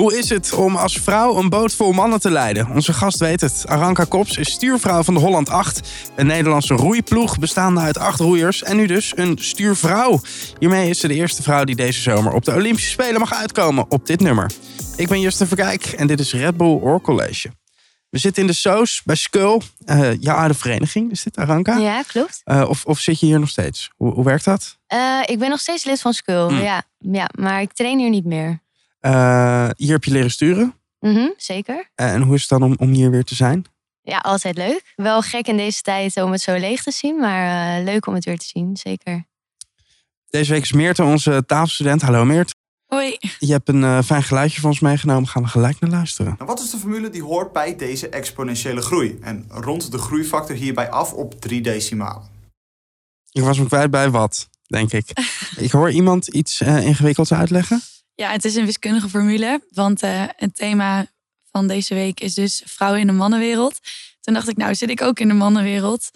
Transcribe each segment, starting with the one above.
Hoe is het om als vrouw een boot vol mannen te leiden? Onze gast weet het. Aranka Kops is stuurvrouw van de Holland 8. Een Nederlandse roeiploeg bestaande uit acht roeiers. En nu dus een stuurvrouw. Hiermee is ze de eerste vrouw die deze zomer op de Olympische Spelen mag uitkomen op dit nummer. Ik ben Justin Verkijk en dit is Red Bull Oor College. We zitten in de Soos bij Skull. Uh, jouw oude vereniging, is dit Aranka? Ja, klopt. Uh, of, of zit je hier nog steeds? Hoe, hoe werkt dat? Uh, ik ben nog steeds lid van Skull, Mm. ja, ja. Maar ik train hier niet meer. Uh, hier heb je leren sturen. Mhm, zeker. en hoe is het dan om, om hier weer te zijn? Ja, altijd leuk. Wel gek in deze tijd om het zo leeg te zien, maar uh, leuk om het weer te zien, zeker. Deze week is Meerte, onze tafelstudent. Hallo Meert. Hoi. Je hebt een uh, fijn geluidje van ons meegenomen. Gaan we gelijk naar luisteren. Nou, wat is de formule die hoort bij deze exponentiële groei? En rond de groeifactor hierbij af op drie decimalen. Ik was me kwijt bij wat, denk ik. ik hoor iemand iets uh, ingewikkelds uitleggen. Ja, het is een wiskundige formule. Want uh, het thema van deze week is dus vrouwen in de mannenwereld. Toen dacht ik, nou zit ik ook in de mannenwereld?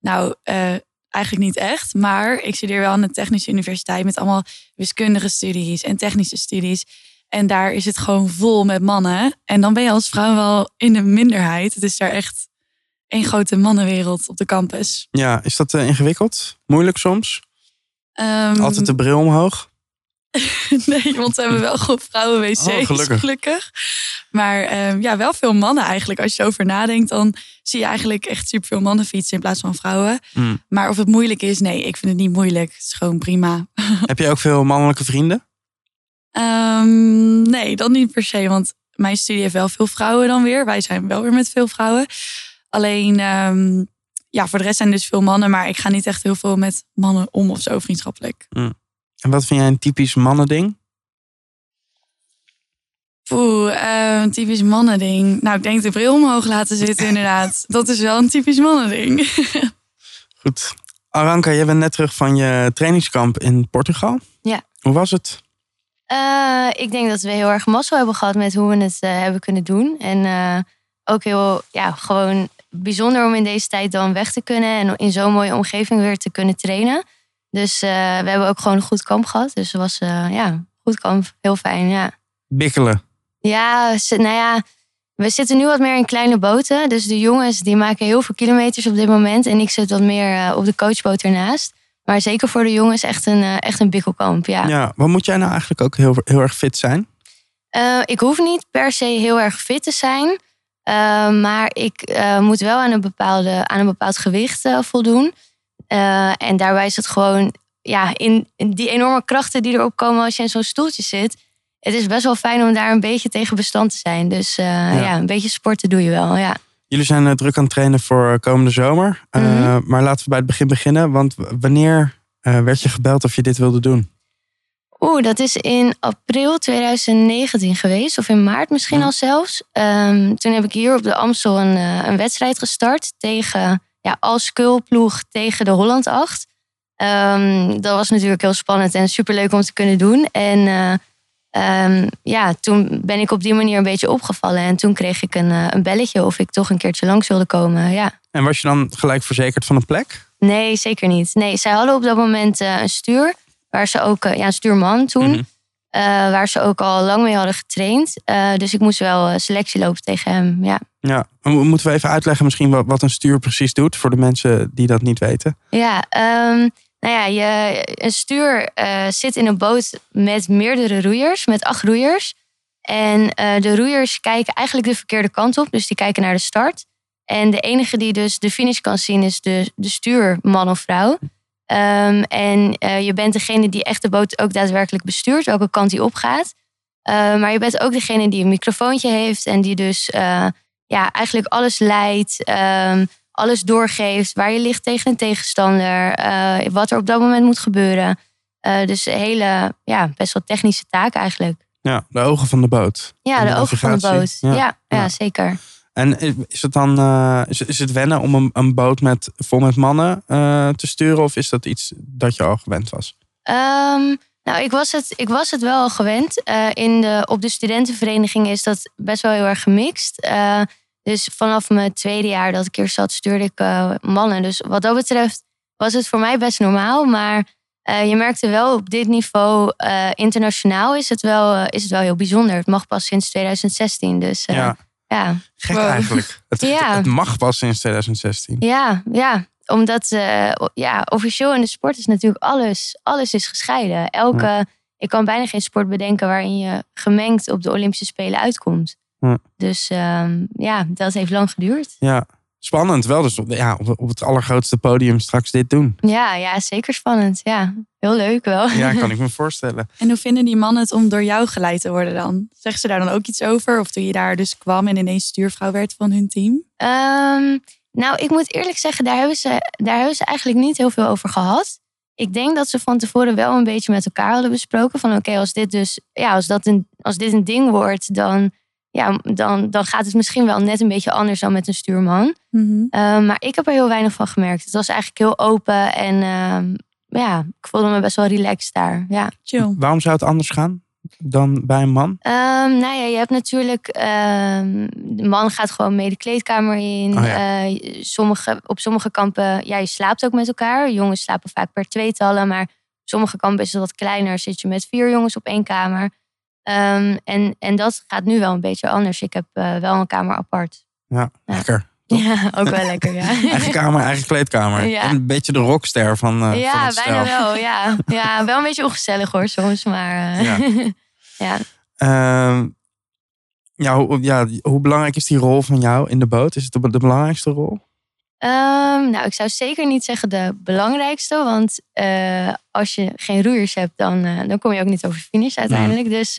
Nou, uh, eigenlijk niet echt. Maar ik studeer wel aan de Technische Universiteit met allemaal wiskundige studies en technische studies. En daar is het gewoon vol met mannen. En dan ben je als vrouw wel in de minderheid. Het is daar echt één grote mannenwereld op de campus. Ja, is dat uh, ingewikkeld? Moeilijk soms? Um, Altijd de bril omhoog? nee, want we hebben wel gewoon vrouwen-wc's, oh, gelukkig. gelukkig. Maar um, ja, wel veel mannen eigenlijk. Als je erover nadenkt, dan zie je eigenlijk echt superveel mannen fietsen in plaats van vrouwen. Mm. Maar of het moeilijk is, nee, ik vind het niet moeilijk. Het is gewoon prima. Heb je ook veel mannelijke vrienden? Um, nee, dat niet per se. Want mijn studie heeft wel veel vrouwen dan weer. Wij zijn wel weer met veel vrouwen. Alleen, um, ja, voor de rest zijn dus veel mannen. Maar ik ga niet echt heel veel met mannen om of zo vriendschappelijk. Mm. En wat vind jij een typisch mannending? Oeh, uh, een typisch mannending. Nou, ik denk de bril omhoog laten zitten, inderdaad. Dat is wel een typisch mannending. Goed. Aranka, jij bent net terug van je trainingskamp in Portugal. Ja. Hoe was het? Uh, ik denk dat we heel erg mazzel hebben gehad met hoe we het uh, hebben kunnen doen. En uh, ook heel, ja, gewoon bijzonder om in deze tijd dan weg te kunnen. En in zo'n mooie omgeving weer te kunnen trainen. Dus we hebben ook gewoon een goed kamp gehad. Dus het was, ja, goed kamp. Heel fijn, ja. Bikkelen. Ja, nou ja, we zitten nu wat meer in kleine boten. Dus de jongens die maken heel veel kilometers op dit moment. En ik zit wat meer uh, op de coachboot ernaast. Maar zeker voor de jongens echt een, echt een bikkelkamp, ja. Ja, wat moet jij nou eigenlijk ook heel, heel erg fit zijn? Ik hoef niet per se heel erg fit te zijn. maar ik moet wel aan een, bepaalde, aan een bepaald gewicht voldoen. En daarbij is het gewoon ja, in, in die enorme krachten die erop komen als je in zo'n stoeltje zit het is best wel fijn om daar een beetje tegen bestand te zijn. Dus uh, ja. ja. een beetje sporten doe je wel, ja. Jullie zijn uh, druk aan het trainen voor komende zomer. Mhm. Maar laten we bij het begin beginnen. Want wanneer werd je gebeld of je dit wilde doen? Oeh, dat is in april 2019 geweest. Of in maart misschien al zelfs. Um, toen heb ik hier op de Amstel een, een wedstrijd gestart. Tegen, ja, als skulploeg tegen de Holland 8. Um, dat was natuurlijk heel spannend en superleuk om te kunnen doen. En Um, ja, toen ben ik op die manier een beetje opgevallen. En toen kreeg ik een, uh, een belletje of ik toch een keertje langs wilde komen. Ja. En was je dan gelijk verzekerd van een plek? Nee, zeker niet. Nee, zij hadden op dat moment uh, een stuur. Waar ze ook, ja, een stuurman toen. Mhm. Mm-hmm. waar ze ook al lang mee hadden getraind. dus ik moest wel selectie lopen tegen hem. Ja. Ja, moeten we even uitleggen misschien wat, wat een stuur precies doet. Voor de mensen die dat niet weten. Ja, um, nou ja, je, een stuur uh, zit in een boot met meerdere roeiers, met acht roeiers. En de roeiers kijken eigenlijk de verkeerde kant op, dus die kijken naar de start. En de enige die dus de finish kan zien is de, de stuurman of vrouw. Um, en uh, je bent degene die echt de boot ook daadwerkelijk bestuurt, welke kant die opgaat. maar je bent ook degene die een microfoontje heeft en die dus ja, eigenlijk alles leidt. Um, alles doorgeeft, waar je ligt tegen een tegenstander, uh, wat er op dat moment moet gebeuren. Uh, dus een hele, ja, best wel technische taak eigenlijk. Ja, de ogen van de boot. Ja, de, de ogen van de boot. Ja, ja, ja. ja zeker. En is het dan uh, is, is het wennen om een, een boot met, vol met mannen te sturen? Of is dat iets dat je al gewend was? Um, nou, ik was, het, ik was het wel al gewend. in de, op de studentenvereniging is dat best wel heel erg gemixt. Dus vanaf mijn tweede jaar dat ik hier zat, stuurde ik mannen. Dus wat dat betreft was het voor mij best normaal. Maar eh, je merkte wel op dit niveau, eh, internationaal is het, wel, eh, is het wel heel bijzonder. Het mag pas sinds 2016. Dus eh, Ja, ja. gek Wow. eigenlijk. Het, Ja. het mag pas sinds 2016. Ja, ja. Omdat eh, ja, officieel in de sport is natuurlijk alles, alles is gescheiden. Elke, Ik kan bijna geen sport bedenken waarin je gemengd op de Olympische Spelen uitkomt. Ja. Dus ehm, ja, dat heeft lang geduurd. Ja, spannend wel. Dus op, ja, op, op het allergrootste podium straks dit doen. Ja, ja, zeker spannend. Ja, heel leuk wel. Ja, kan ik me voorstellen. En hoe vinden die mannen het om door jou geleid te worden dan? Zeggen ze daar dan ook iets over? Of toen je daar dus kwam en ineens stuurvrouw werd van hun team? Ehm, nou, ik moet eerlijk zeggen, daar hebben, ze, daar hebben ze eigenlijk niet heel veel over gehad. Ik denk dat ze van tevoren wel een beetje met elkaar hadden besproken. Van oké, als dit dus, ja, als, dat een, als dit een ding wordt, dan, ja, dan, dan gaat het misschien wel net een beetje anders dan met een stuurman. Ehm, maar ik heb er heel weinig van gemerkt. Het was eigenlijk heel open en ehm, ja, ik voelde me best wel relaxed daar. Ja. Chill. Waarom zou het anders gaan dan bij een man? Ehm, nou ja, je hebt natuurlijk. ehm, de man gaat gewoon mee de kleedkamer in. Oh ja. Eh, sommige, op sommige kampen, ja, je slaapt ook met elkaar. Jongens slapen vaak per tweetallen, maar op sommige kampen is het wat kleiner. Zit je met vier jongens op één kamer. Ehm, en, en dat gaat nu wel een beetje anders. Ik heb eh, wel een kamer apart. Ja, Ja. lekker. Ja, ook wel lekker, ja. Eigen kamer, eigen kleedkamer. Ja. En een beetje de rockster van, van ja, bijna wel. Ja. ja, wel een beetje ongezellig hoor soms, maar eh, Ja. ja. Ehm, ja, hoe, ja, hoe belangrijk is die rol van jou in de boot? Is het de, de belangrijkste rol? Ehm, nou, ik zou zeker niet zeggen de belangrijkste. Want eh, als je geen roeiers hebt, dan, dan kom je ook niet over finish uiteindelijk. Dus,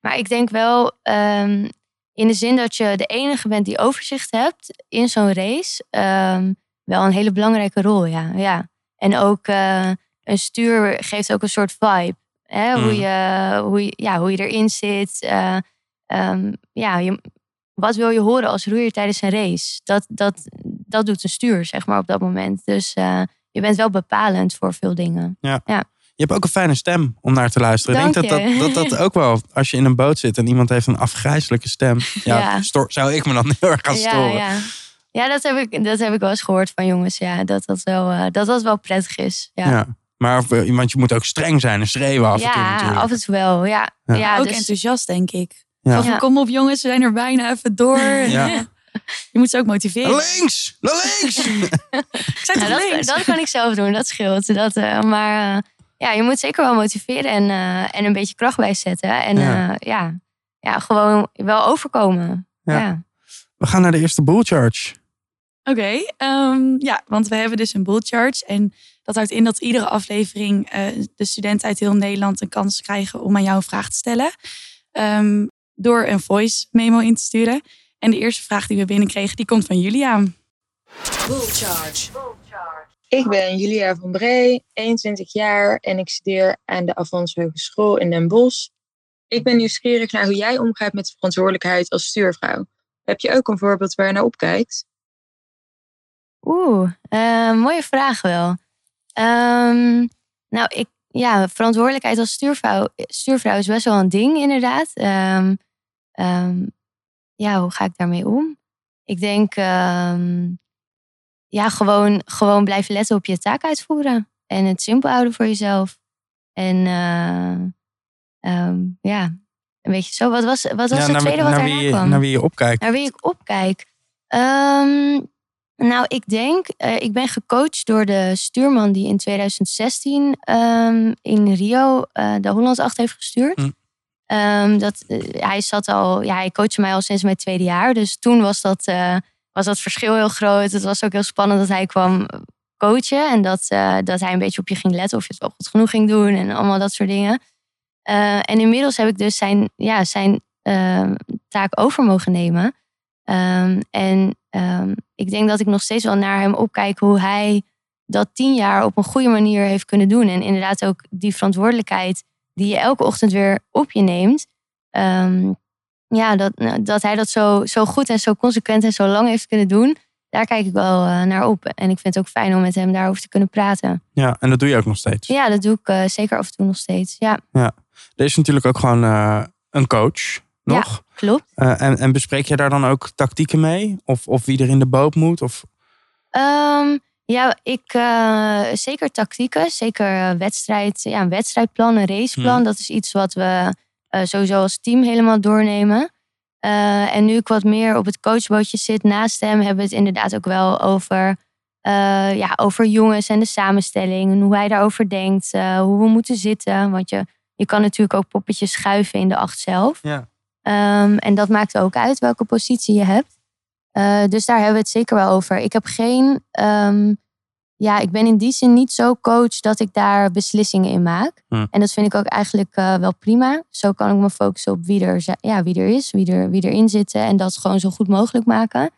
maar ik denk wel ehm, in de zin dat je de enige bent die overzicht hebt in zo'n race. ehm, wel een hele belangrijke rol, ja. ja. En ook eh, een stuur geeft ook een soort vibe. Hè? Hoe, Mm. je, hoe, je, ja, hoe je erin zit. eh, ehm, ja, je, wat wil je horen als roeier tijdens een race? Dat, dat, dat doet een stuur, zeg maar, op dat moment. Dus eh, je bent wel bepalend voor veel dingen. Je hebt ook een fijne stem om naar te luisteren. Dank ik denk dat je. dat, dat dat ook wel, als je in een boot zit en iemand heeft een afgrijzelijke stem. Ja, Ja. stoor- zou ik me dan heel erg gaan storen. ja. ja dat, heb ik, dat heb ik wel eens gehoord van jongens. Ja, dat dat wel, eh, dat dat wel prettig is. Ja, Ja. Maar eh, want je moet ook streng zijn en schreeuwen af en toe Ja, natuurlijk. af en toe wel. Ja, Ja. ja. ook dus- enthousiast, denk ik. Ja. Van, kom op jongens, we zijn er bijna even door. Ja. Je moet ze ook motiveren. Naar links! Naar links! Ik zei Ja, toch dat, links? dat kan ik zelf doen, dat scheelt. Dat, eh, maar ja, je moet zeker wel motiveren en, eh, en een beetje kracht bijzetten. En Ja. ja, ja, ja gewoon wel overkomen. Ja. Ja. We gaan naar de eerste bull charge. Oké, ehm, ja, want we hebben dus een bull charge. En dat houdt in dat iedere aflevering eh, de studenten uit heel Nederland een kans krijgen om aan jou een vraag te stellen. Ehm, door een voice memo in te sturen. En de eerste vraag die we binnenkregen, die komt van Julia. Bull Charge. Ik ben Julia van Bree, 21 jaar en ik studeer aan de Avans Hogeschool in Den Bosch. Ik ben nieuwsgierig naar hoe jij omgaat met de verantwoordelijkheid als stuurvrouw. Heb je ook een voorbeeld waar je naar opkijkt? Oeh, eh, mooie vraag wel. Ehm, nou, ik, ja, verantwoordelijkheid als stuurvrouw, stuurvrouw is best wel een ding, inderdaad. Ehm, ehm, ja, hoe ga ik daarmee om? Ik denk, ja, gewoon, gewoon blijven letten op je taak uitvoeren. En het simpel houden voor jezelf. En eh, ehm, ja, een beetje zo. Wat was, wat was Ja, het tweede wat naar, wie, kwam? naar wie je opkijkt. Naar wie ik opkijk. Ehm, nou, ik denk, eh, ik ben gecoacht door de stuurman die in 2016 ehm, in Rio eh, de Hollands 8 heeft gestuurd. Hm. Dat, hij zat al, ja, hij coachte mij al sinds mijn tweede jaar. Dus toen was dat, was dat verschil heel groot. Het was ook heel spannend dat hij kwam coachen. En dat, eh, dat hij een beetje op je ging letten of je het wel goed genoeg ging doen. En allemaal dat soort dingen. Eh, en inmiddels heb ik dus zijn, ja, zijn ehm, taak over mogen nemen. Ehm, en ehm, ik denk dat ik nog steeds wel naar hem opkijk hoe hij dat tien jaar op een goede manier heeft kunnen doen. En inderdaad ook die verantwoordelijkheid die je elke ochtend weer op je neemt. Ja, dat, nou, dat hij dat zo, zo goed en zo consequent en zo lang heeft kunnen doen. Daar kijk ik wel eh, naar op. En ik vind het ook fijn om met hem daarover te kunnen praten. Ja, en dat doe je ook nog steeds. Ja, dat doe ik eh, zeker af en toe nog steeds. Ja, Er is natuurlijk ook gewoon eh, een coach nog. klopt. Eh, en, en bespreek je daar dan ook tactieken mee? Of, of wie er in de boot moet? Of, Ehm, Ja, ik zeker tactieken, zeker wedstrijd, ja, een wedstrijdplan, een raceplan. Hmm. Dat is iets wat we sowieso als team helemaal doornemen. Eh, en nu ik wat meer op het coachbootje zit naast hem, hebben we het inderdaad ook wel over, eh, ja, over jongens en de samenstelling. En hoe hij daarover denkt, eh, hoe we moeten zitten. Want je, je kan natuurlijk ook poppetjes schuiven in de acht zelf. Ja. Ehm, en dat maakt ook uit welke positie je hebt. Eh, dus daar hebben we het zeker wel over. Ik heb geen. ehm, ja, ik ben in die zin niet zo coach dat ik daar beslissingen in maak. Hm. En dat vind ik ook eigenlijk eh, wel prima. Zo kan ik me focussen op wie er, ja, wie er is, wie, er, wie erin zitten. En dat gewoon zo goed mogelijk maken.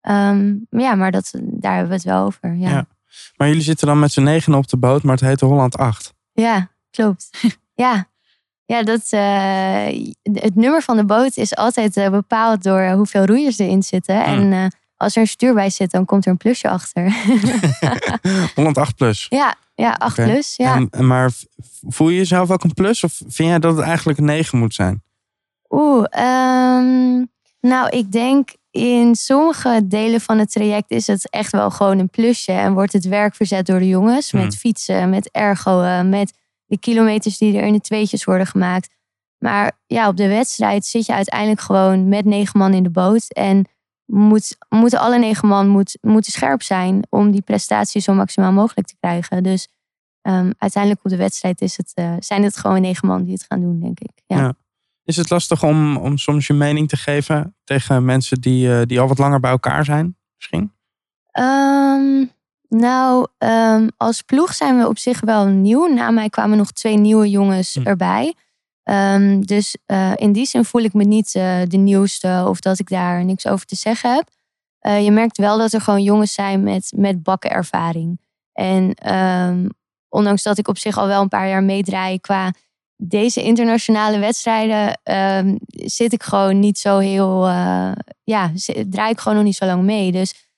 Ehm, maar ja, maar dat, daar hebben we het wel over. Ja, Ja. ja. Maar jullie zitten dan met z'n negen op de boot, maar het heet Holland 8. klopt. ja. Ja, dat, eh, het nummer van de boot is altijd eh, bepaald door hoeveel roeiers erin zitten. En eh, als er een stuur bij zit, dan komt er een plusje achter. Holland 8 plus. ja, ja, 8 Oké. plus. Ja. En, maar voel je jezelf ook een plus? Of vind jij dat het eigenlijk een 9 moet zijn? Oeh, ehm, nou, ik denk in sommige delen van het traject is het echt wel gewoon een plusje. En wordt het werk verzet door de jongens. Hmm. Met fietsen, met ergoen, met de kilometers die er in de tweetjes worden gemaakt. Maar ja, op de wedstrijd zit je uiteindelijk gewoon met negen man in de boot. En moet, moeten alle negen man moet, moeten scherp zijn om die prestatie zo maximaal mogelijk te krijgen. Dus ehm, uiteindelijk op de wedstrijd is het, eh, zijn het gewoon negen man die het gaan doen, denk ik. Ja. Ja. Is het lastig om, om soms je mening te geven tegen mensen die, eh, die al wat langer bij elkaar zijn? Misschien? Ehm, nou, ehm, als ploeg zijn we op zich wel nieuw. Na mij kwamen nog twee nieuwe jongens Hm. erbij. Ehm, dus eh, in die zin voel ik me niet eh, de nieuwste of dat ik daar niks over te zeggen heb. Eh, je merkt wel dat er gewoon jongens zijn met, met bakkenervaring. En ehm, ondanks dat ik op zich al wel een paar jaar meedraai qua deze internationale wedstrijden, ehm, zit ik gewoon niet zo heel. ja, draai ik gewoon nog niet zo lang mee. Dus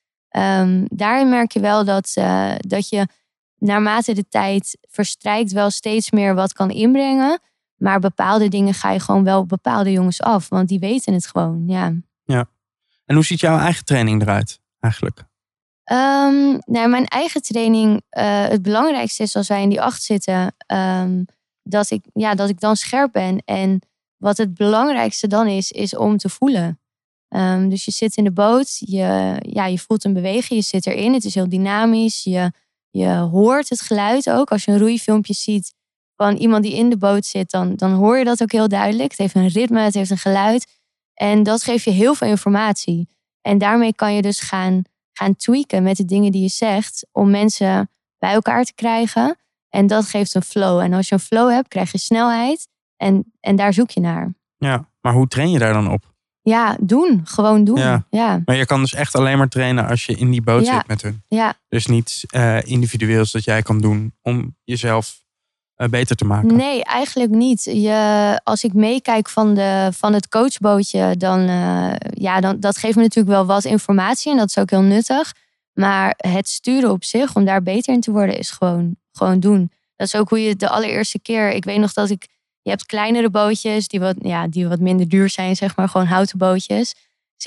daarin merk je wel dat, dat je naarmate de tijd verstrijkt wel steeds meer wat kan inbrengen. Maar bepaalde dingen ga je gewoon wel op bepaalde jongens af. Want die weten het gewoon, ja. En hoe ziet jouw eigen training eruit eigenlijk? Ehm, nou, mijn eigen training, eh, het belangrijkste is als wij in die acht zitten, ehm, dat, ik, ja, dat ik dan scherp ben. En wat het belangrijkste dan is, is om te voelen. Ehm, dus je zit in de boot, je, ja, je voelt een beweging, je zit erin. Het is heel dynamisch, je, je hoort het geluid ook. Als je een roeifilmpje ziet van iemand die in de boot zit, dan, dan hoor je dat ook heel duidelijk. Het heeft een ritme, het heeft een geluid. En dat geeft je heel veel informatie. En daarmee kan je dus gaan gaan tweaken met de dingen die je zegt. Om mensen bij elkaar te krijgen. En dat geeft een flow. En als je een flow hebt, krijg je snelheid. En, en daar zoek je naar. Ja, maar hoe train je daar dan op? Ja, doen. Gewoon doen. Ja. Maar je kan dus echt alleen maar trainen als je in die boot Ja. zit met hun. ja. Dus niet eh individueels dat jij kan doen om jezelf beter te maken. Nee, eigenlijk niet. Je, als ik meekijk van, de, van het coachbootje, dan, eh, ja, dan dat geeft me natuurlijk wel wat informatie. En dat is ook heel nuttig. Maar het sturen op zich, om daar beter in te worden, is gewoon, gewoon doen. Dat is ook hoe je de allereerste keer. Ik weet nog dat ik. Je hebt kleinere bootjes die wat, ja, die wat minder duur zijn, zeg maar. Gewoon houten bootjes.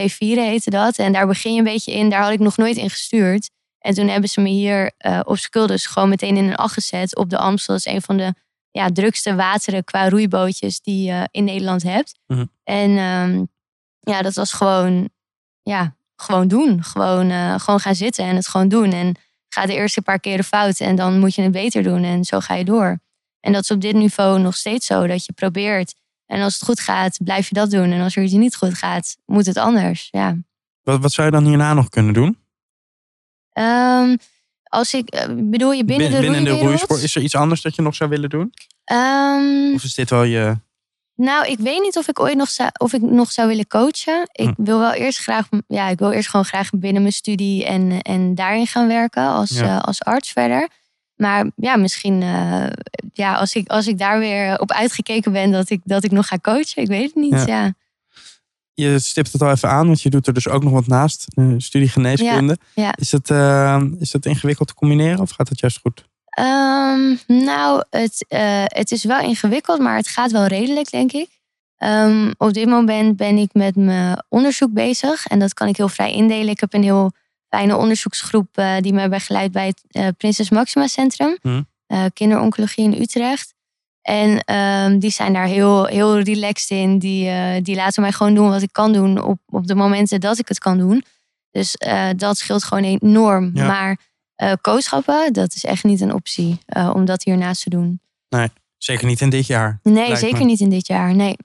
C4 heette dat. En daar begin je een beetje in. Daar had ik nog nooit in gestuurd. En toen hebben ze me hier eh, op Skuldus gewoon meteen in een acht gezet. Op de Amstel. Dat is een van de ja, drukste wateren qua roeibootjes die je in Nederland hebt. Mhm. En ehm, ja, dat was gewoon, ja, gewoon doen. Gewoon, eh, gewoon gaan zitten en het gewoon doen. En ga de eerste paar keren fout en dan moet je het beter doen. En zo ga je door. En dat is op dit niveau nog steeds zo. Dat je probeert. En als het goed gaat, blijf je dat doen. En als er iets niet goed gaat, moet het anders. Ja. Wat, wat zou je dan hierna nog kunnen doen? Ehm, als ik, eh, bedoel je binnen, Bin- de binnen de roeiwereld? roeisport. Is er iets anders dat je nog zou willen doen? Ehm, Of is dit wel je... Nou, ik weet niet of ik ooit nog zou, of ik nog zou willen coachen. Ik Hm. wil wel eerst graag, ja, ik wil eerst gewoon graag binnen mijn studie en, en daarin gaan werken als, Ja. eh, als arts verder. Maar ja, misschien eh, ja, als, ik, als ik daar weer op uitgekeken ben dat ik, dat ik nog ga coachen. Ik weet het niet. Ja. Ja. Je stipt het al even aan, want je doet er dus ook nog wat naast. studie geneeskunde. ja. Is, dat, eh, is dat ingewikkeld te combineren of gaat het juist goed? Ehm, nou, het, eh, het is wel ingewikkeld, maar het gaat wel redelijk, denk ik. Ehm, op dit moment ben ik met mijn onderzoek bezig en dat kan ik heel vrij indelen. Ik heb een heel fijne onderzoeksgroep eh, die mij begeleidt bij het eh, Prinses Maxima Centrum. Eh, kinderoncologie in Utrecht. En ehm, die zijn daar heel, heel relaxed in. Die, eh, die laten mij gewoon doen wat ik kan doen op, op de momenten dat ik het kan doen. Dus eh, dat scheelt gewoon enorm. Ja. Maar eh kooschappen, dat is echt niet een optie eh, om dat hiernaast te doen. Zeker niet in dit jaar. Nee, zeker me. niet in dit jaar. Nee.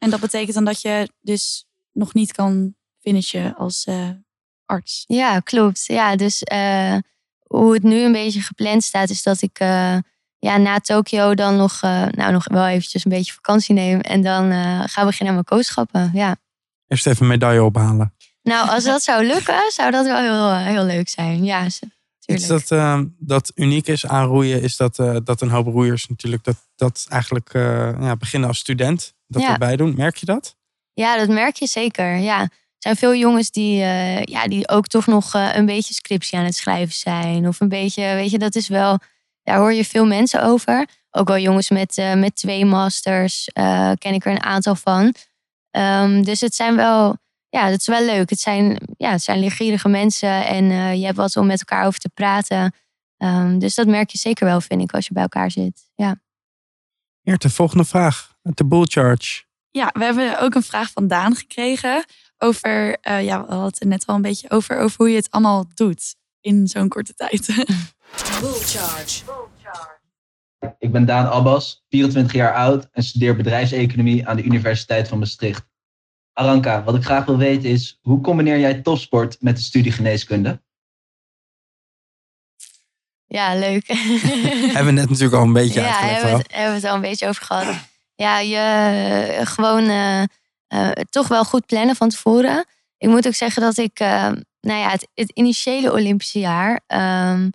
En dat betekent dan dat je dus nog niet kan finishen als eh, arts. Ja, klopt. Ja, dus eh, hoe het nu een beetje gepland staat, is dat ik eh, ja, na Tokio dan nog, eh, nou, nog wel eventjes een beetje vakantie neem. En dan eh ga beginnen aan mijn kooschappen. Ja. Eerst even een medaille ophalen. Nou, als dat zou lukken, zou dat wel heel, eh, heel leuk zijn. Ja, Iets dat, dat uniek is aan roeien, is dat, dat een hoop roeiers natuurlijk dat, dat eigenlijk ja, beginnen als student. Dat Ja. erbij doen. Merk je dat? Ja, dat merk je zeker. Ja. Er zijn veel jongens die, ja, die ook toch nog een beetje scriptie aan het schrijven zijn. Of een beetje, weet je, dat is wel, daar hoor je veel mensen over. Ook wel jongens met, eh, met twee masters, eh, ken ik er een aantal van. Ehm, dus het zijn wel, ja, het is wel leuk. Het zijn, ja, het zijn leergierige mensen en eh, je hebt wat om met elkaar over te praten. Ehm, dus dat merk je zeker wel, vind ik, als je bij elkaar zit. Ja. Eerte, volgende vraag. De bull charge. Ja, we hebben ook een vraag van Daan gekregen over, eh, ja, we hadden het net al een beetje over, over hoe je het allemaal doet in zo'n korte tijd. Bull charge. Ik ben Daan Abbas, 24 jaar oud en studeer bedrijfseconomie aan de Universiteit van Maastricht. Aranka, wat ik graag wil weten is, hoe combineer jij topsport met de studie geneeskunde? ja, leuk. Hebben we net natuurlijk al een beetje ja, uitgelegd. hebben wel. het, hebben we het al een beetje over gehad. Ja, je eh, gewoon eh, eh, toch wel goed plannen van tevoren. Ik moet ook zeggen dat ik, eh, nou ja, het, het initiële Olympische jaar ehm,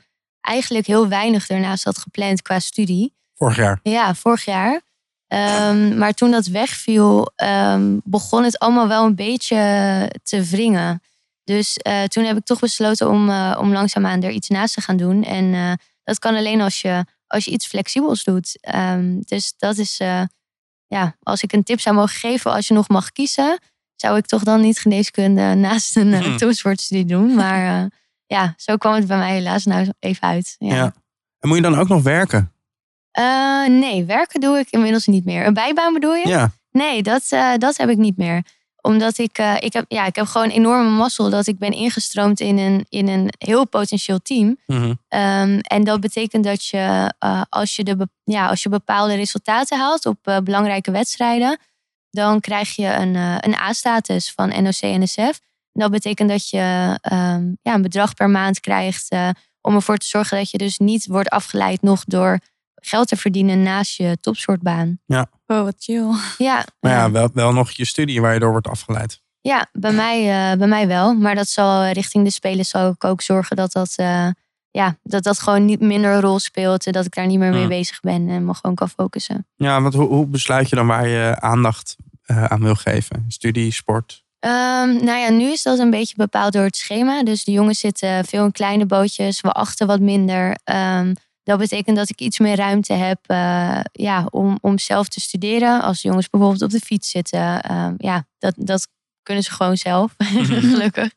eigenlijk heel weinig daarnaast had gepland qua studie. Vorig jaar. Ja, vorig jaar. Ehm, maar toen dat wegviel, ehm, begon het allemaal wel een beetje te wringen. Dus eh, toen heb ik toch besloten om, eh, om langzaamaan er iets naast te gaan doen. En eh, dat kan alleen als je, als je iets flexibels doet. Ehm, dus dat is, ja, als ik een tip zou mogen geven, als je nog mag kiezen, zou ik toch dan niet geneeskunde naast een uh, doen. Maar ja, zo kwam het bij mij helaas nou even uit. Ja. ja. En moet je dan ook nog werken? Eh, nee, werken doe ik inmiddels niet meer. Een bijbaan bedoel je? Ja. Nee, dat, eh, dat heb ik niet meer. Omdat ik, eh, ik, heb, ja, ik heb gewoon enorme mazzel dat ik ben ingestroomd in een, in een heel potentieel team. Ehm, en dat betekent dat je, als, je de, ja, als je bepaalde resultaten haalt op belangrijke wedstrijden, dan krijg je een, een A-status van NOC-NSF. Dat betekent dat je ehm, ja, een bedrag per maand krijgt eh, om ervoor te zorgen dat je dus niet wordt afgeleid nog door geld te verdienen naast je topsoortbaan. oh, wat chill. Ja, Maar ja, ja. wel, wel nog je studie waar je door wordt afgeleid. Ja, bij mij, eh, bij mij wel. Maar dat zal richting de spelers zal ik ook zorgen dat dat, eh, ja, dat, dat gewoon niet minder een rol speelt. en Dat ik daar niet meer mee bezig ben en me gewoon kan focussen. Ja, want hoe, hoe besluit je dan waar je aandacht eh, aan wil geven? Studie, sport? Ehm, nou ja, nu is dat een beetje bepaald door het schema. Dus de jongens zitten veel in kleine bootjes. We achten wat minder. Ehm, dat betekent dat ik iets meer ruimte heb eh, ja, om, om zelf te studeren. Als de jongens bijvoorbeeld op de fiets zitten. ehm, ja, dat, dat kunnen ze gewoon zelf. Gelukkig.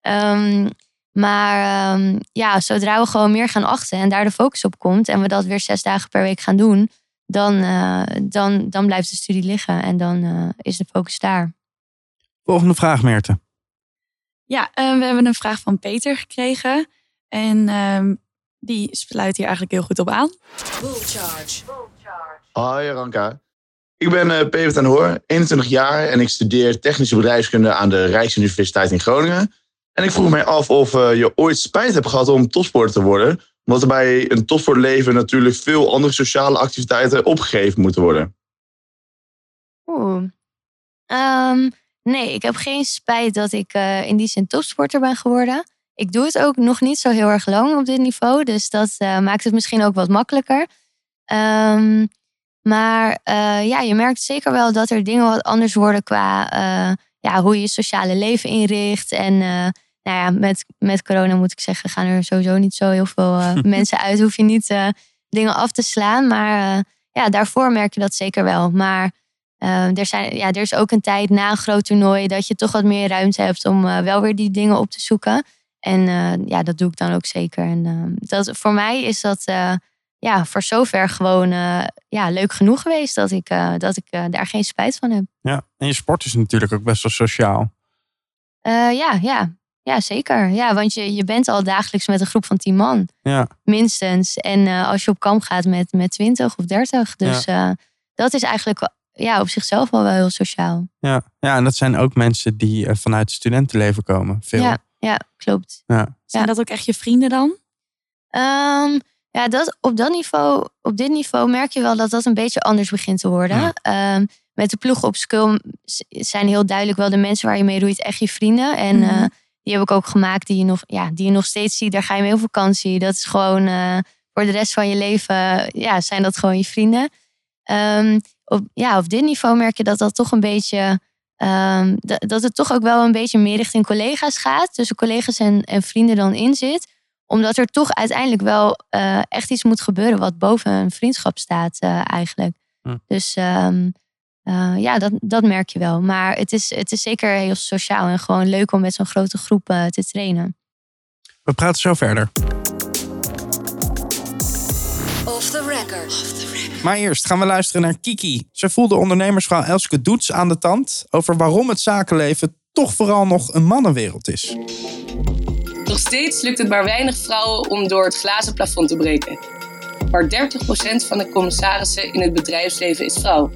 Ehm, maar ja, zodra we gewoon meer gaan achten en daar de focus op komt. En we dat weer zes dagen per week gaan doen. Dan, eh, dan, dan blijft de studie liggen. En dan eh, is de focus daar. Volgende vraag, Meerte. Ja, eh, we hebben een vraag van Peter gekregen. En ehm, die sluit hier eigenlijk heel goed op aan. Bull charge. Hoi Ranka. Ik ben eh Peter ten Hoor, 21 jaar en ik studeer technische bedrijfskunde aan de Rijksuniversiteit in Groningen. En ik vroeg mij af of eh, je ooit spijt hebt gehad om topsporter te worden. Omdat er bij een topsportleven natuurlijk veel andere sociale activiteiten opgegeven moeten worden. Oeh. Ehm, nee, ik heb geen spijt dat ik eh, in die zin topsporter ben geworden. Ik doe het ook nog niet zo heel erg lang op dit niveau. Dus dat eh, maakt het misschien ook wat makkelijker. Ehm, maar eh, ja, je merkt zeker wel dat er dingen wat anders worden qua ja, hoe je je sociale leven inricht. En nou ja, met, met corona moet ik zeggen, gaan er sowieso niet zo heel veel mensen uit. Hoef je niet dingen af te slaan. Maar ja, daarvoor merk je dat zeker wel. Maar eh, er, zijn, ja, er is ook een tijd na een groot toernooi dat je toch wat meer ruimte hebt om eh, wel weer die dingen op te zoeken. En eh, ja, dat doe ik dan ook zeker. En eh, dat, voor mij is dat eh, ja, voor zover gewoon ja, leuk genoeg geweest dat ik, dat ik daar geen spijt van heb. Ja, en je sport is natuurlijk ook best wel sociaal. Ja, ja, ja, zeker. Ja, want je, je bent al dagelijks met een groep van tien man, Ja, minstens. En als je op kamp gaat met, met 20 of 30. Dus dat is eigenlijk ja, op zichzelf wel wel heel sociaal. ja. ja, en dat zijn ook mensen die eh, vanuit het studentenleven komen. Veel. Ja, ja, klopt. Ja. Zijn dat ook echt je vrienden dan? Ehm, ja, dat, op, dat niveau, op dit niveau merk je wel dat dat een beetje anders begint te worden. Ja. Ehm, met de ploeg op Skulm s- zijn heel duidelijk wel de mensen waar je mee roeit echt je vrienden. En Mhm. eh, die heb ik ook gemaakt die je, nog, ja, die je nog steeds ziet. Daar ga je mee op vakantie. Dat is gewoon eh, voor de rest van je leven ja, zijn dat gewoon je vrienden. Ehm, op, ja, op dit niveau merk je dat dat toch een beetje... ehm, dat, het toch ook wel een beetje meer richting collega's gaat. Tussen collega's en, en vrienden dan in zit omdat er toch uiteindelijk wel eh, echt iets moet gebeuren wat boven een vriendschap staat eh, eigenlijk. Hm. Dus ehm, eh, ja, dat, dat merk je wel. Maar het is, het is zeker heel sociaal en gewoon leuk om met zo'n grote groep eh, te trainen. We praten zo verder. Off the record. Maar eerst gaan we luisteren naar Kiki. Ze voelde ondernemersvrouw Elske Doets aan de tand over waarom het zakenleven toch vooral nog een mannenwereld is. Nog steeds lukt het maar weinig vrouwen om door het glazen plafond te breken. Maar 30% van de commissarissen in het bedrijfsleven is vrouw.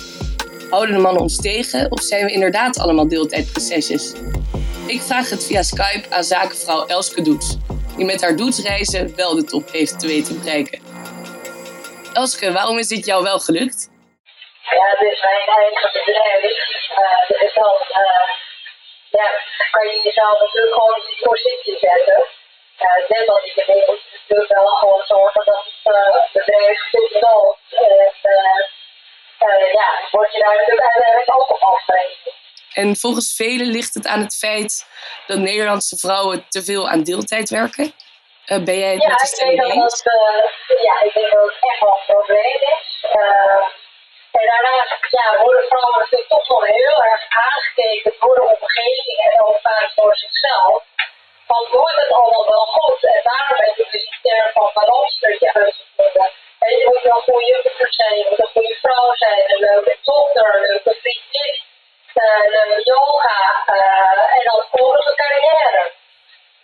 Houden de mannen ons tegen of zijn we inderdaad allemaal deeltijdprinsesjes? Ik vraag het via Skype aan zakenvrouw Elske Doets, die met haar doetsreizen wel de top heeft te weten bereiken. Elske, waarom is dit jou wel gelukt? Ja, het is mijn eigen bedrijf. Uh, dus dan uh, ja, kan je jezelf natuurlijk gewoon in die positie zetten. Uh, net als ik je natuurlijk wel gewoon zorgen dat het bedrijf goed loopt. En ja, word je daar natuurlijk uiteindelijk ook op afgerekend. En volgens velen ligt het aan het feit dat Nederlandse vrouwen te veel aan deeltijd werken. Uh, ben jij het ja, met de ik denk stelling dat eens? dat, uh, ja, ik denk dat het echt wel een probleem is. Uh, en daarnaast ja, worden vrouwen natuurlijk toch wel heel erg aangekeken door de omgeving en ook vaak door zichzelf. Van wordt het allemaal wel goed? En daarom heb je dus die term van balansstukje uitgevonden. En je moet een goede moeder zijn, je moet een goede vrouw zijn, een leuke dochter, een leuke vriendin, uh, leuke yoga en dan een carrière.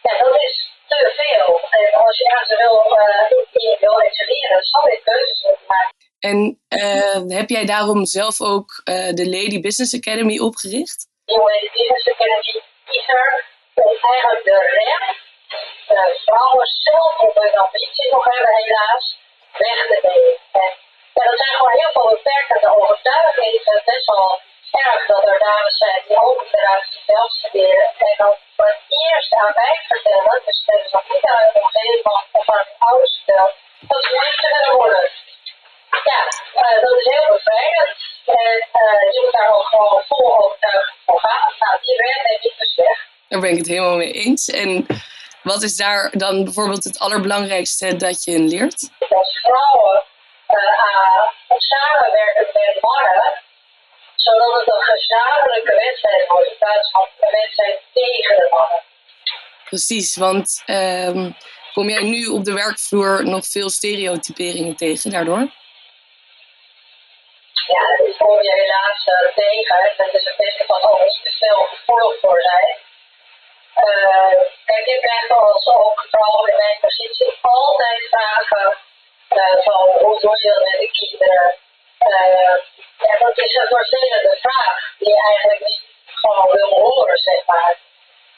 Ja, dat is te veel. En als je ergens wil, uh, wil excelleren, zal je keuzes moeten maken. En uh, heb jij daarom zelf ook uh, de Lady Business Academy opgericht? De Lady Business Academy is er om eigenlijk de rem, de vrouwen zelf op hun ambitie nog hebben helaas, weg te nemen. En ja, dat zijn gewoon heel veel beperkende overtuigingen. Het best wel erg dat er dames zijn die ook eruit zichzelf studeren. En dan eerst aan mij vertellen, dus dat is nog niet uit de omgeving of aan hun ouders verteld, dat ze minister willen worden. Ja, uh, dat is heel bevrijdend. En uh, je moet daar ook gewoon vol overtuigd voor gaan. Nou, die rem neem ik dus weg. Daar ben ik het helemaal mee eens. En wat is daar dan bijvoorbeeld het allerbelangrijkste dat je leert? Als vrouwen uh, samenwerken met mannen, zodat het een gezamenlijke wedstrijd wordt in plaats van een wedstrijd tegen de mannen. Precies, want um, kom jij nu op de werkvloer nog veel stereotyperingen tegen daardoor? Ja, dat kom je helaas uh, tegen. Het is een kwestie van oh, niet te veel gevoelig voor zijn. Uh, kijk, ik krijg als ook vooral in mijn positie altijd vragen uh, van hoe doe je dat met de kinderen? Ja, dat is een vervelende vraag die je eigenlijk niet gewoon wil horen, zeg maar.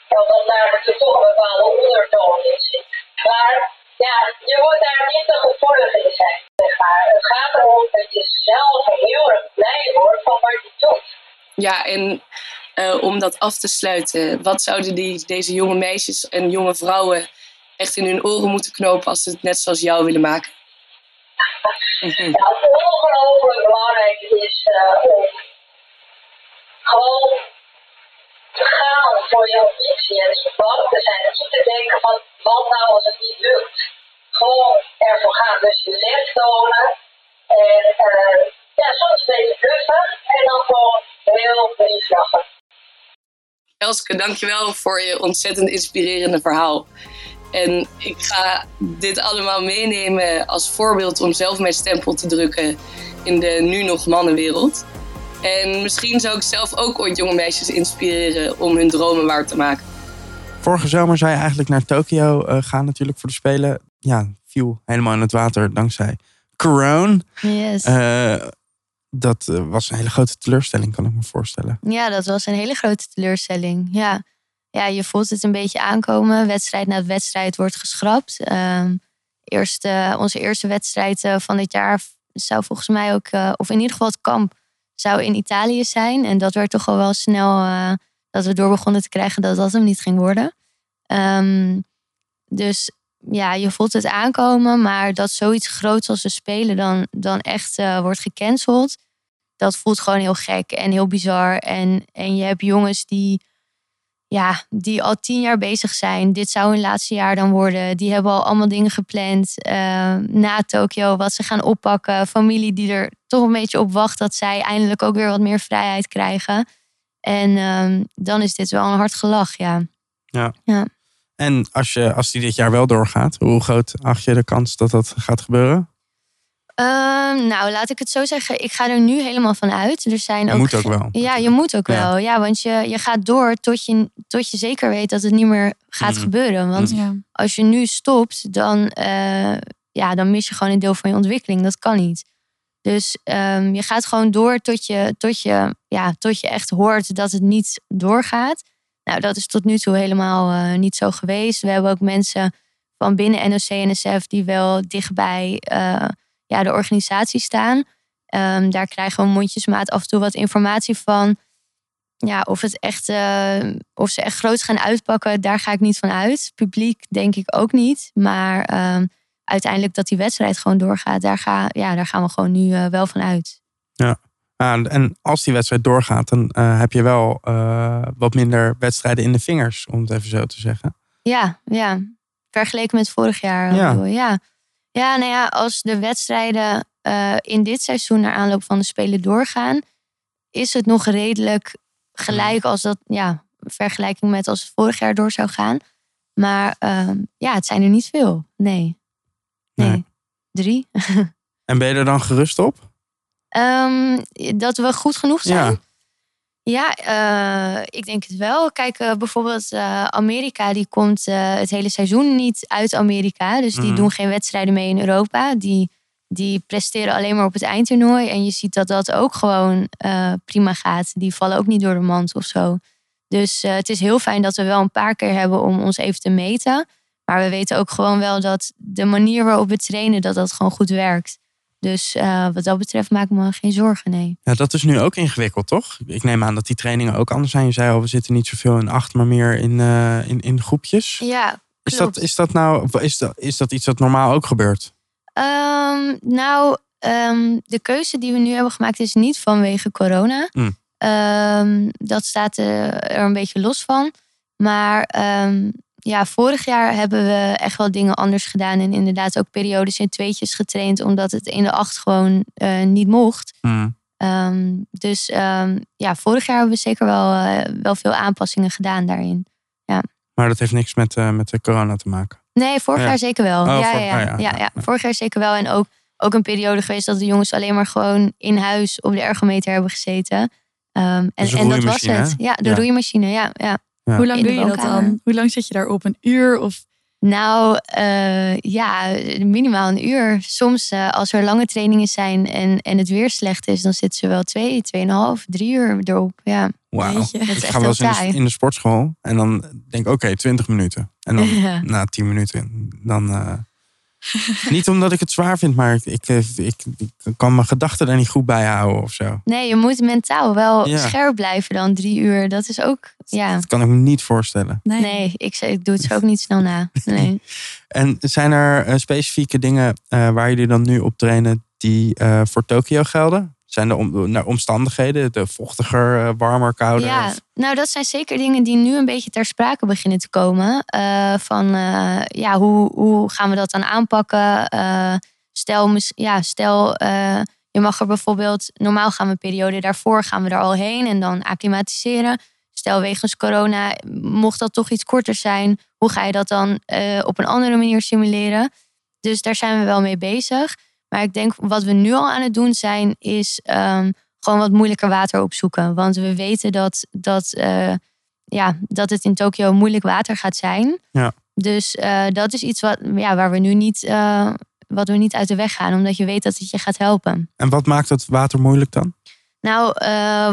Omdat daar natuurlijk toch een bepaalde ondertoon in zit. Maar ja, je moet daar niet te gevoelig in zijn, zeg maar. Het gaat erom dat je zelf heel erg blij wordt van wat je doet. Ja, en uh, om dat af te sluiten, wat zouden die, deze jonge meisjes en jonge vrouwen echt in hun oren moeten knopen als ze het net zoals jou willen maken? Ja, ongelooflijk om gewoon te gaan voor je ambitie en niet bang te zijn. En niet te denken van wat nou als het niet lukt. Gewoon ervoor gaan. Dus je lef tonen en eh, ja, soms een beetje bluffen en dan gewoon heel lief lachen. Elske, dankjewel voor je ontzettend inspirerende verhaal. En ik ga dit allemaal meenemen als voorbeeld om zelf mijn stempel te drukken in de nu nog mannenwereld. En misschien zou ik zelf ook ooit jonge meisjes inspireren om hun dromen waar te maken. Vorige zomer zou je eigenlijk naar Tokio eh, gaan natuurlijk voor de Spelen. Ja, viel helemaal in het water dankzij corona. Yes. Eh, dat eh, was een hele grote teleurstelling, kan ik me voorstellen. Ja, dat was een hele grote teleurstelling. Ja, ja je voelt het een beetje aankomen. Wedstrijd na wedstrijd wordt geschrapt. Ehm eerst, eh, onze eerste wedstrijd eh, van dit jaar zou volgens mij ook, eh, of in ieder geval het kamp, zou in Italië zijn. En dat werd toch al wel snel eh, dat we door begonnen te krijgen dat dat hem niet ging worden. Ehm, dus ja, je voelt het aankomen, maar dat zoiets groots als we spelen dan, dan echt eh, wordt gecanceld, dat voelt gewoon heel gek en heel bizar. En, en je hebt jongens die, ja, die al tien jaar bezig zijn. Dit zou hun laatste jaar dan worden. Die hebben al allemaal dingen gepland eh, na Tokio, wat ze gaan oppakken. Familie die er toch een beetje op wacht dat zij eindelijk ook weer wat meer vrijheid krijgen. En ehm, dan is dit wel een hard gelach, ja. Ja. Ja. En als, je, als die dit jaar wel doorgaat, hoe groot acht je de kans dat dat gaat gebeuren? Ehm, nou, laat ik het zo zeggen. Ik ga er nu helemaal van uit. Er zijn Je ook moet ook wel, Ja, je moet ook Ja. wel. Ja, want je, je gaat door tot je, tot je zeker weet dat het niet meer gaat Mhm. gebeuren. Want Ja. als je nu stopt, dan, eh, ja, dan mis je gewoon een deel van je ontwikkeling. Dat kan niet. Dus ehm, je gaat gewoon door tot je, tot, je, ja, tot je echt hoort dat het niet doorgaat. Nou, dat is tot nu toe helemaal eh, niet zo geweest. We hebben ook mensen van binnen NOC-NSF die wel dichtbij eh, ja, de organisatie staan. Ehm, daar krijgen we mondjesmaat af en toe wat informatie van. Ja, of, het echt, eh, of ze echt groot gaan uitpakken, daar ga ik niet van uit. Publiek denk ik ook niet. Maar ehm, uiteindelijk dat die wedstrijd gewoon doorgaat, daar, ga, ja, daar gaan we gewoon nu eh, wel van uit. Ja. Ah, en als die wedstrijd doorgaat, dan eh, heb je wel wat minder wedstrijden in de vingers, om het even zo te zeggen. Ja, ja. Vergeleken met vorig jaar. Ja. Ja, nou ja, als de wedstrijden eh, in dit seizoen naar aanloop van de Spelen doorgaan, is het nog redelijk gelijk als dat, ja, vergelijking met als het vorig jaar door zou gaan. Maar ehm, ja, het zijn er niet veel. Nee. Nee. Nee. Drie. En ben je er dan gerust op? Ehm, dat we goed genoeg zijn. Ja. Ja, eh, ik denk het wel. Kijk, eh, bijvoorbeeld eh, Amerika, die komt het hele seizoen niet uit Amerika. Dus die Mhm. doen geen wedstrijden mee in Europa. Die, die presteren alleen maar op het eindtoernooi. En je ziet dat dat ook gewoon prima gaat. Die vallen ook niet door de mand of zo. Dus het is heel fijn dat we wel een paar keer hebben om ons even te meten. Maar we weten ook gewoon wel dat de manier waarop we trainen, dat dat gewoon goed werkt. Dus eh, wat dat betreft maak ik me geen zorgen, nee. Ja, dat is nu ook ingewikkeld, toch? Ik neem aan dat die trainingen ook anders zijn. Je zei al, we zitten niet zoveel in acht, maar meer in, eh, in, in groepjes. Ja, Is klopt. dat, is dat nou is dat, is dat iets wat normaal ook gebeurt? Ehm, nou, ehm, de keuze die we nu hebben gemaakt is niet vanwege corona. Hmm. Ehm, dat staat er een beetje los van. Maar ja, vorig jaar hebben we echt wel dingen anders gedaan. En inderdaad ook periodes in tweetjes getraind. Omdat het in de acht gewoon eh, niet mocht. Hmm. Ehm, dus ehm, ja, vorig jaar hebben we zeker wel, eh, wel veel aanpassingen gedaan daarin. Maar dat heeft niks met, eh, met de corona te maken. Nee, vorig Ja. jaar zeker wel. Oh, ja, ja, ja, oh ja, ja, ja, ja. ja. vorig jaar zeker wel. En ook, ook een periode geweest dat de jongens alleen maar gewoon in huis op de ergometer hebben gezeten. Ehm, en, en dat was het. hè? Ja, de Ja. roeimachine, ja. ja. Ja. Hoe lang doe je dat dan? Hoe lang zit je daarop? Een uur? Of Nou, eh, ja, minimaal een uur. Soms eh, als er lange trainingen zijn en, en het weer slecht is, dan zitten ze wel twee, tweeënhalf, drie uur erop. Ja, Wauw. Jeetje. dat is Ik echt ga wel eens in de, taai. in de sportschool en dan denk ik, oké, 20 minuten. En dan Ja. na 10 minuten, dan... eh, niet omdat ik het zwaar vind, maar ik, ik, ik, ik kan mijn gedachten er niet goed bij houden of zo. Nee, je moet mentaal wel Ja. scherp blijven dan drie uur. Dat is ook, ja. Dat kan ik me niet voorstellen. nee. Nee, ik, ik doe het zo ook niet snel na. Nee. En zijn er eh, specifieke dingen eh, waar jullie dan nu op trainen die eh, voor Tokio gelden? Zijn er om, omstandigheden, de vochtiger, eh, warmer, kouder? Ja, nou dat zijn zeker dingen die nu een beetje ter sprake beginnen te komen. Eh, van eh, ja, hoe, hoe gaan we dat dan aanpakken? Eh, stel, ja, stel je mag er bijvoorbeeld, normaal gaan we een periode daarvoor, gaan we er al heen en dan acclimatiseren. stel wegens corona mocht dat toch iets korter zijn. Hoe ga je dat dan op een andere manier simuleren? Dus daar zijn we wel mee bezig. Maar ik denk wat we nu al aan het doen zijn, is ehm, gewoon wat moeilijker water opzoeken. Want we weten dat, dat, eh, ja, dat het in Tokio moeilijk water gaat zijn. Ja. Dus eh, dat is iets wat, ja, waar we nu niet, eh, wat we niet uit de weg gaan, omdat je weet dat het je gaat helpen. En wat maakt het water moeilijk dan? Nou,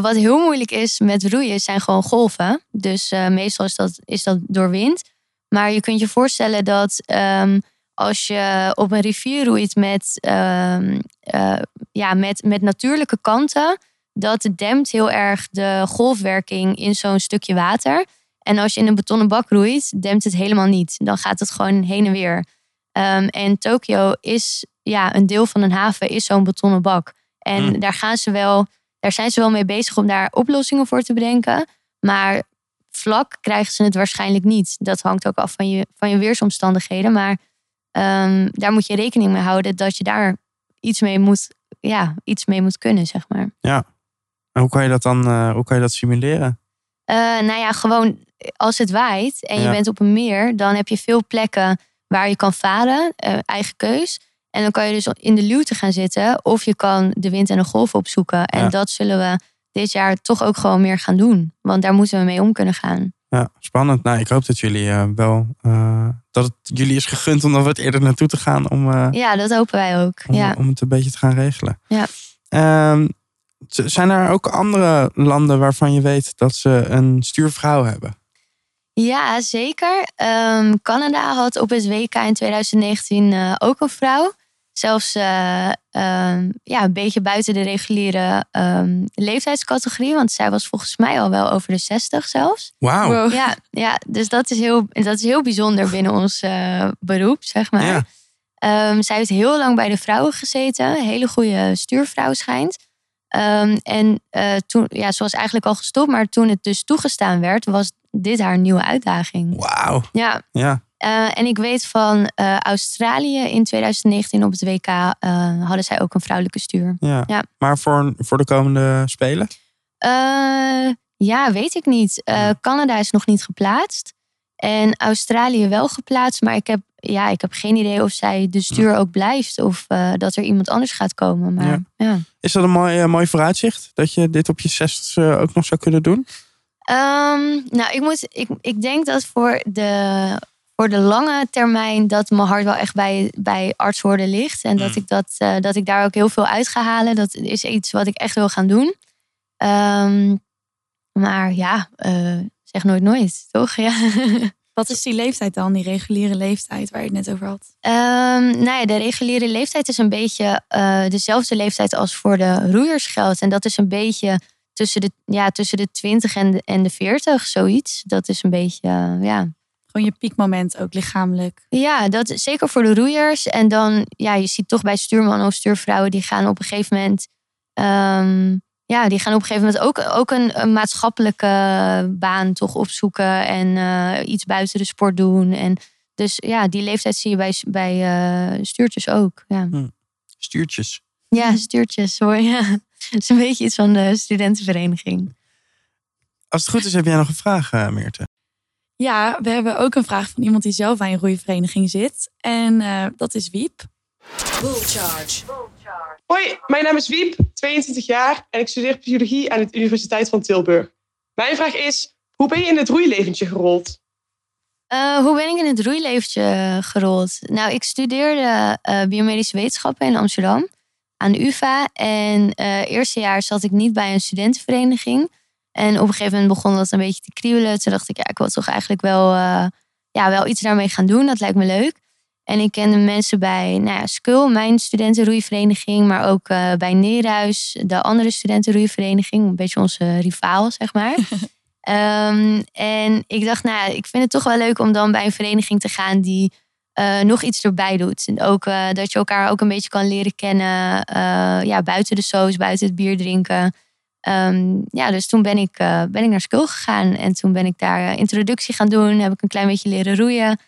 wat heel moeilijk is met roeien zijn gewoon golven. Dus meestal is dat, is dat door wind. Maar je kunt je voorstellen dat ehm, als je op een rivier roeit met, ehm, eh, ja, met, met natuurlijke kanten, dat dempt heel erg de golfwerking in zo'n stukje water. En als je in een betonnen bak roeit, dempt het helemaal niet. Dan gaat het gewoon heen en weer. Ehm, en Tokio is, ja, een deel van een haven is zo'n betonnen bak. En Hmm. daar gaan ze wel daar zijn ze wel mee bezig om daar oplossingen voor te bedenken. Maar vlak krijgen ze het waarschijnlijk niet. Dat hangt ook af van je, van je weersomstandigheden. Maar ehm, daar moet je rekening mee houden dat je daar iets mee moet, ja, iets mee moet kunnen, zeg maar. Ja. En hoe kan je dat dan eh, hoe kan je dat simuleren? Eh, nou ja, gewoon als het waait en je bent op een meer, dan heb je veel plekken waar je kan varen, eh, eigen keus. En dan kan je dus in de luwte gaan zitten of je kan de wind en de golf opzoeken. En Ja. dat zullen we dit jaar toch ook gewoon meer gaan doen. Want daar moeten we mee om kunnen gaan. Ja, spannend. Nou, ik hoop dat jullie eh, wel eh, dat het jullie is gegund om er wat eerder naartoe te gaan om, eh, Ja, dat hopen wij ook. om, Ja. om het een beetje te gaan regelen. Ja. Ehm, zijn er ook andere landen waarvan je weet dat ze een stuurvrouw hebben? Ja, zeker. Ehm, Canada had op het WK in 2019 eh, ook een vrouw. Zelfs eh, ehm, ja, een beetje buiten de reguliere ehm, leeftijdscategorie. Want zij was volgens mij al wel over de 60 zelfs. Wauw. Wow. Ja, ja dus dat is, heel, dat is heel bijzonder binnen ons eh, beroep, zeg maar. Ja. Ehm, zij heeft heel lang bij de vrouwen gezeten. Een hele goede stuurvrouw schijnt. Ehm, en eh, toen, ja, ze was eigenlijk al gestopt. Maar toen het dus toegestaan werd, was dit haar nieuwe uitdaging. Wauw. Ja, Ja. Eh, en ik weet van eh, Australië in 2019 op het WK eh, hadden zij ook een vrouwelijke stuur. Ja. Ja. Maar voor, voor de komende spelen? Ja, weet ik niet. Eh, Canada is nog niet geplaatst. En Australië wel geplaatst. Maar ik heb, ja, ik heb geen idee of zij de stuur ook blijft. Of dat er iemand anders gaat komen. Maar Ja. ja. Is dat een mooi, mooi vooruitzicht? Dat je dit op je zestigste ook nog zou kunnen doen? Ehm, nou, ik, moet, ik, ik denk dat voor de, voor de lange termijn dat mijn hart wel echt bij, bij arts worden ligt. En dat, ik dat, eh, dat ik daar ook heel veel uit ga halen. Dat is iets wat ik echt wil gaan doen. Ehm, maar ja, eh, zeg nooit nooit, toch? Ja. Wat is die leeftijd dan, die reguliere leeftijd waar je het net over had? Ehm, nou ja, de reguliere leeftijd is een beetje eh, dezelfde leeftijd als voor de roeiers geldt. En dat is een beetje tussen de, ja, tussen de 20 en de, en de 40, zoiets. Dat is een beetje, ja. Gewoon je piekmoment ook lichamelijk. Ja, dat is zeker voor de roeiers. En dan, ja, je ziet toch bij stuurmannen of stuurvrouwen, die gaan op een gegeven moment, ehm, ja, die gaan op een gegeven moment ook, ook een, een maatschappelijke baan toch opzoeken en eh, iets buiten de sport doen. En dus ja, die leeftijd zie je bij, bij eh, stuurtjes ook. Ja. Stuurtjes. Ja, stuurtjes hoor. Ja. Het is een beetje iets van de studentenvereniging. Als het goed is, heb jij nog een vraag, eh, Meerte? Ja, we hebben ook een vraag van iemand die zelf bij een roeivereniging zit. En eh, dat is Wiep. Bull charge. Hoi, mijn naam is Wiep, 22 jaar en ik studeer biologie aan de Universiteit van Tilburg. Mijn vraag is, hoe ben je in het roeileventje gerold? Eh, hoe ben ik in het roeileventje gerold? Nou, ik studeerde eh, biomedische wetenschappen in Amsterdam aan de UvA. En eh eerste jaar zat ik niet bij een studentenvereniging. En op een gegeven moment begon dat een beetje te kriebelen. Toen dacht ik, ja, ik wil toch eigenlijk wel, eh, ja, wel iets daarmee gaan doen. Dat lijkt me leuk. En ik kende mensen bij nou ja, Skul, mijn studentenroeivereniging. Maar ook eh, bij Neerhuis, de andere studentenroeivereniging. Een beetje onze rivaal, zeg maar. Ehm, en ik dacht, nou, ja, ik vind het toch wel leuk om dan bij een vereniging te gaan die eh, nog iets erbij doet. En ook dat je elkaar ook een beetje kan leren kennen. ja, buiten de soos, buiten het bier drinken. Ehm, ja, dus toen ben ik, eh, ben ik naar school gegaan. En toen ben ik daar eh, introductie gaan doen. Heb ik een klein beetje leren roeien.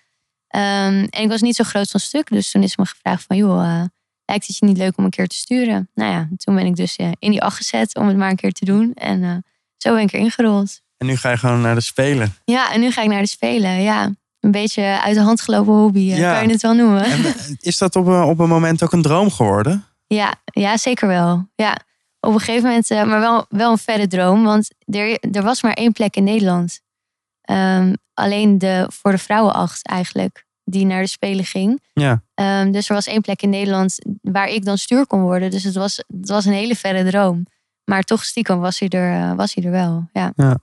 Ehm, en ik was niet zo groot van stuk. Dus toen is me gevraagd van, joh, eh, lijkt het je niet leuk om een keer te sturen? Nou ja, toen ben ik dus in die acht gezet om het maar een keer te doen. En zo ben ik erin gerold. En nu ga je gewoon naar de Spelen. Ja, en nu ga ik naar de Spelen. Ja, een beetje uit de hand gelopen hobby, Ja. kan je het wel noemen. En is dat op een, op een moment ook een droom geworden? Ja, ja, zeker wel. Ja, op een gegeven moment, eh, maar wel, wel een verre droom. Want er, er was maar één plek in Nederland. Ehm, alleen de, voor de vrouwenacht eigenlijk, die naar de Spelen ging. Ja. Ehm, dus er was één plek in Nederland waar ik dan stuur kon worden. Dus het was, het was een hele verre droom. Maar toch stiekem was hij er, eh, was hij er wel. Ja. Ja.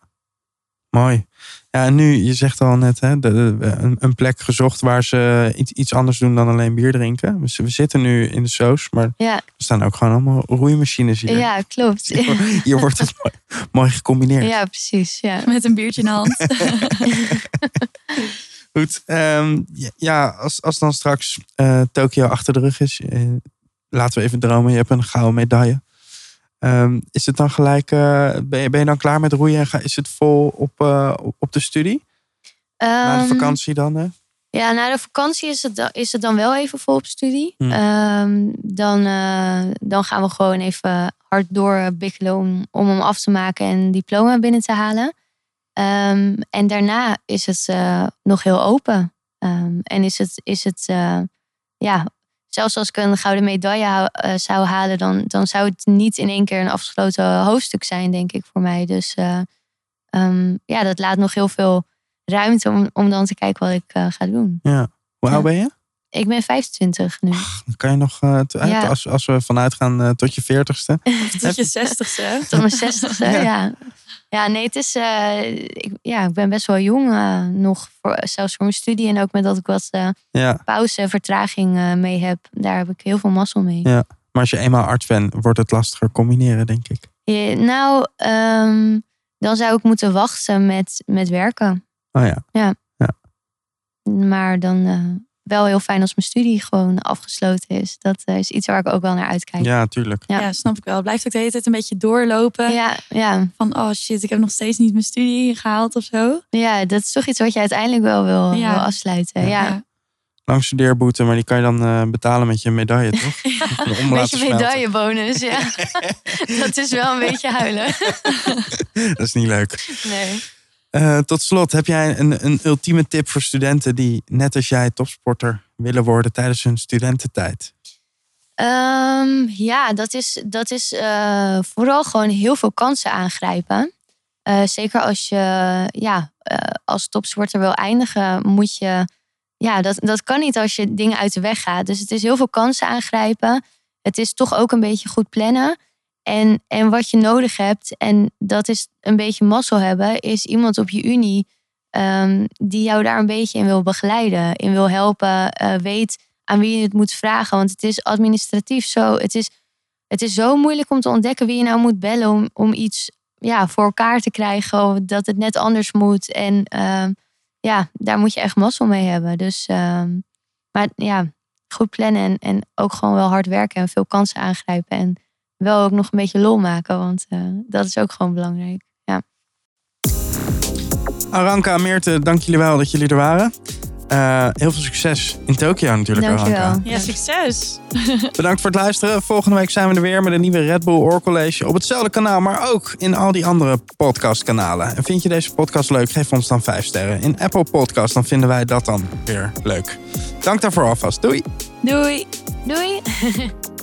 Mooi. Ja, en nu, je zegt al net, hè, de, de- een, een plek gezocht waar ze iets, iets anders doen dan alleen bier drinken. We, zitten nu in de soos, maar Ja. er staan ook gewoon allemaal roeimachines hier. ja, klopt. Hier, hier wordt het mooi, mooi gecombineerd. Ja, precies. Ja. Met een biertje in de hand. Goed. ehm, ja, als, als dan straks eh Tokio achter de rug is, eh, laten we even dromen. Je hebt een gouden medaille. Ehm, is het dan gelijk, eh, ben, je, ben je dan klaar met roeien en ga, is het vol op, eh, op- de studie? Na de Ehm, vakantie dan? Hè? Ja, na de vakantie is het, dan- is het dan wel even vol op studie. Hm. Ehm, dan, eh, dan gaan we gewoon even hard doorbikkelen om, om hem af te maken en diploma binnen te halen. En daarna is het nog heel open. En is het, is het ja, zelfs als ik een gouden medaille hou- eh, zou halen, dan, dan zou het niet in één keer een afgesloten hoofdstuk zijn, denk ik, voor mij. Dus eh, ehm, ja, dat laat nog heel veel ruimte om, om dan te kijken wat ik eh, ga doen. Ja. Hoe oud ben je? Ik ben 25 nu. Dan kan je nog, eh, Ja. als, als we vanuit gaan eh, tot je veertigste. Tot je zestigste. Tot mijn 60ste, Ja. ja. ja. nee, het is. eh, ik, ja, ik ben best wel jong nog, voor, zelfs voor mijn studie. En ook met dat ik wat eh, Ja. pauze en vertraging eh, mee heb. Daar heb ik heel veel mazzel mee. ja. Maar als je eenmaal arts bent, wordt het lastiger combineren, denk ik. Ja, nou, ehm, dan zou ik moeten wachten met, met werken. Oh ja. Ja. Ja. Maar dan eh, wel heel fijn als mijn studie gewoon afgesloten is. Dat eh, is iets waar ik ook wel naar uitkijk. Ja, tuurlijk. Ja. snap ik wel. Het blijft ook de hele tijd een beetje doorlopen. Ja, ja. Van, oh shit, ik heb nog steeds niet mijn studie gehaald of zo. Ja, dat is toch iets wat je uiteindelijk wel wil, Ja. wil afsluiten. Ja. Ja. Lang studeerboete, maar die kan je dan eh, betalen met je medaille, toch? Een beetje smelten. medaillebonus, ja. dat is wel een beetje huilen. Dat is niet leuk. Nee. Eh, tot slot, heb jij een, een ultieme tip voor studenten die net als jij topsporter willen worden tijdens hun studententijd? Ehm, ja, dat is, dat is eh, vooral gewoon heel veel kansen aangrijpen. Eh, zeker als je ja, als topsporter wil eindigen, moet je. Ja, dat, dat kan niet als je dingen uit de weg gaat. Dus het is heel veel kansen aangrijpen. Het is toch ook een beetje goed plannen. En, en wat je nodig hebt, en dat is een beetje mazzel hebben, is iemand op je unie ehm, die jou daar een beetje in wil begeleiden, in wil helpen, eh, weet aan wie je het moet vragen. Want het is administratief zo. Het is, het is zo moeilijk om te ontdekken wie je nou moet bellen om, om iets ja, voor elkaar te krijgen. Dat het net anders moet. En ehm, ja, daar moet je echt mazzel mee hebben. Dus, ehm, maar ja, goed plannen en, en ook gewoon wel hard werken en veel kansen aangrijpen. En wel ook nog een beetje lol maken, want eh, dat is ook gewoon belangrijk. Ja. Aranka, Meerte, dank jullie wel dat jullie er waren. Eh, heel veel succes in Tokio natuurlijk, Aranka. Ja, succes. Bedankt voor het luisteren. Volgende week zijn we er weer met een nieuwe Red Bull Oor College op hetzelfde kanaal, maar ook in al die andere podcastkanalen. En vind je deze podcast leuk? Geef ons dan 5 sterren. In Apple Podcast, dan vinden wij dat dan weer leuk. Dank daarvoor alvast. Doei! Doei. Doei!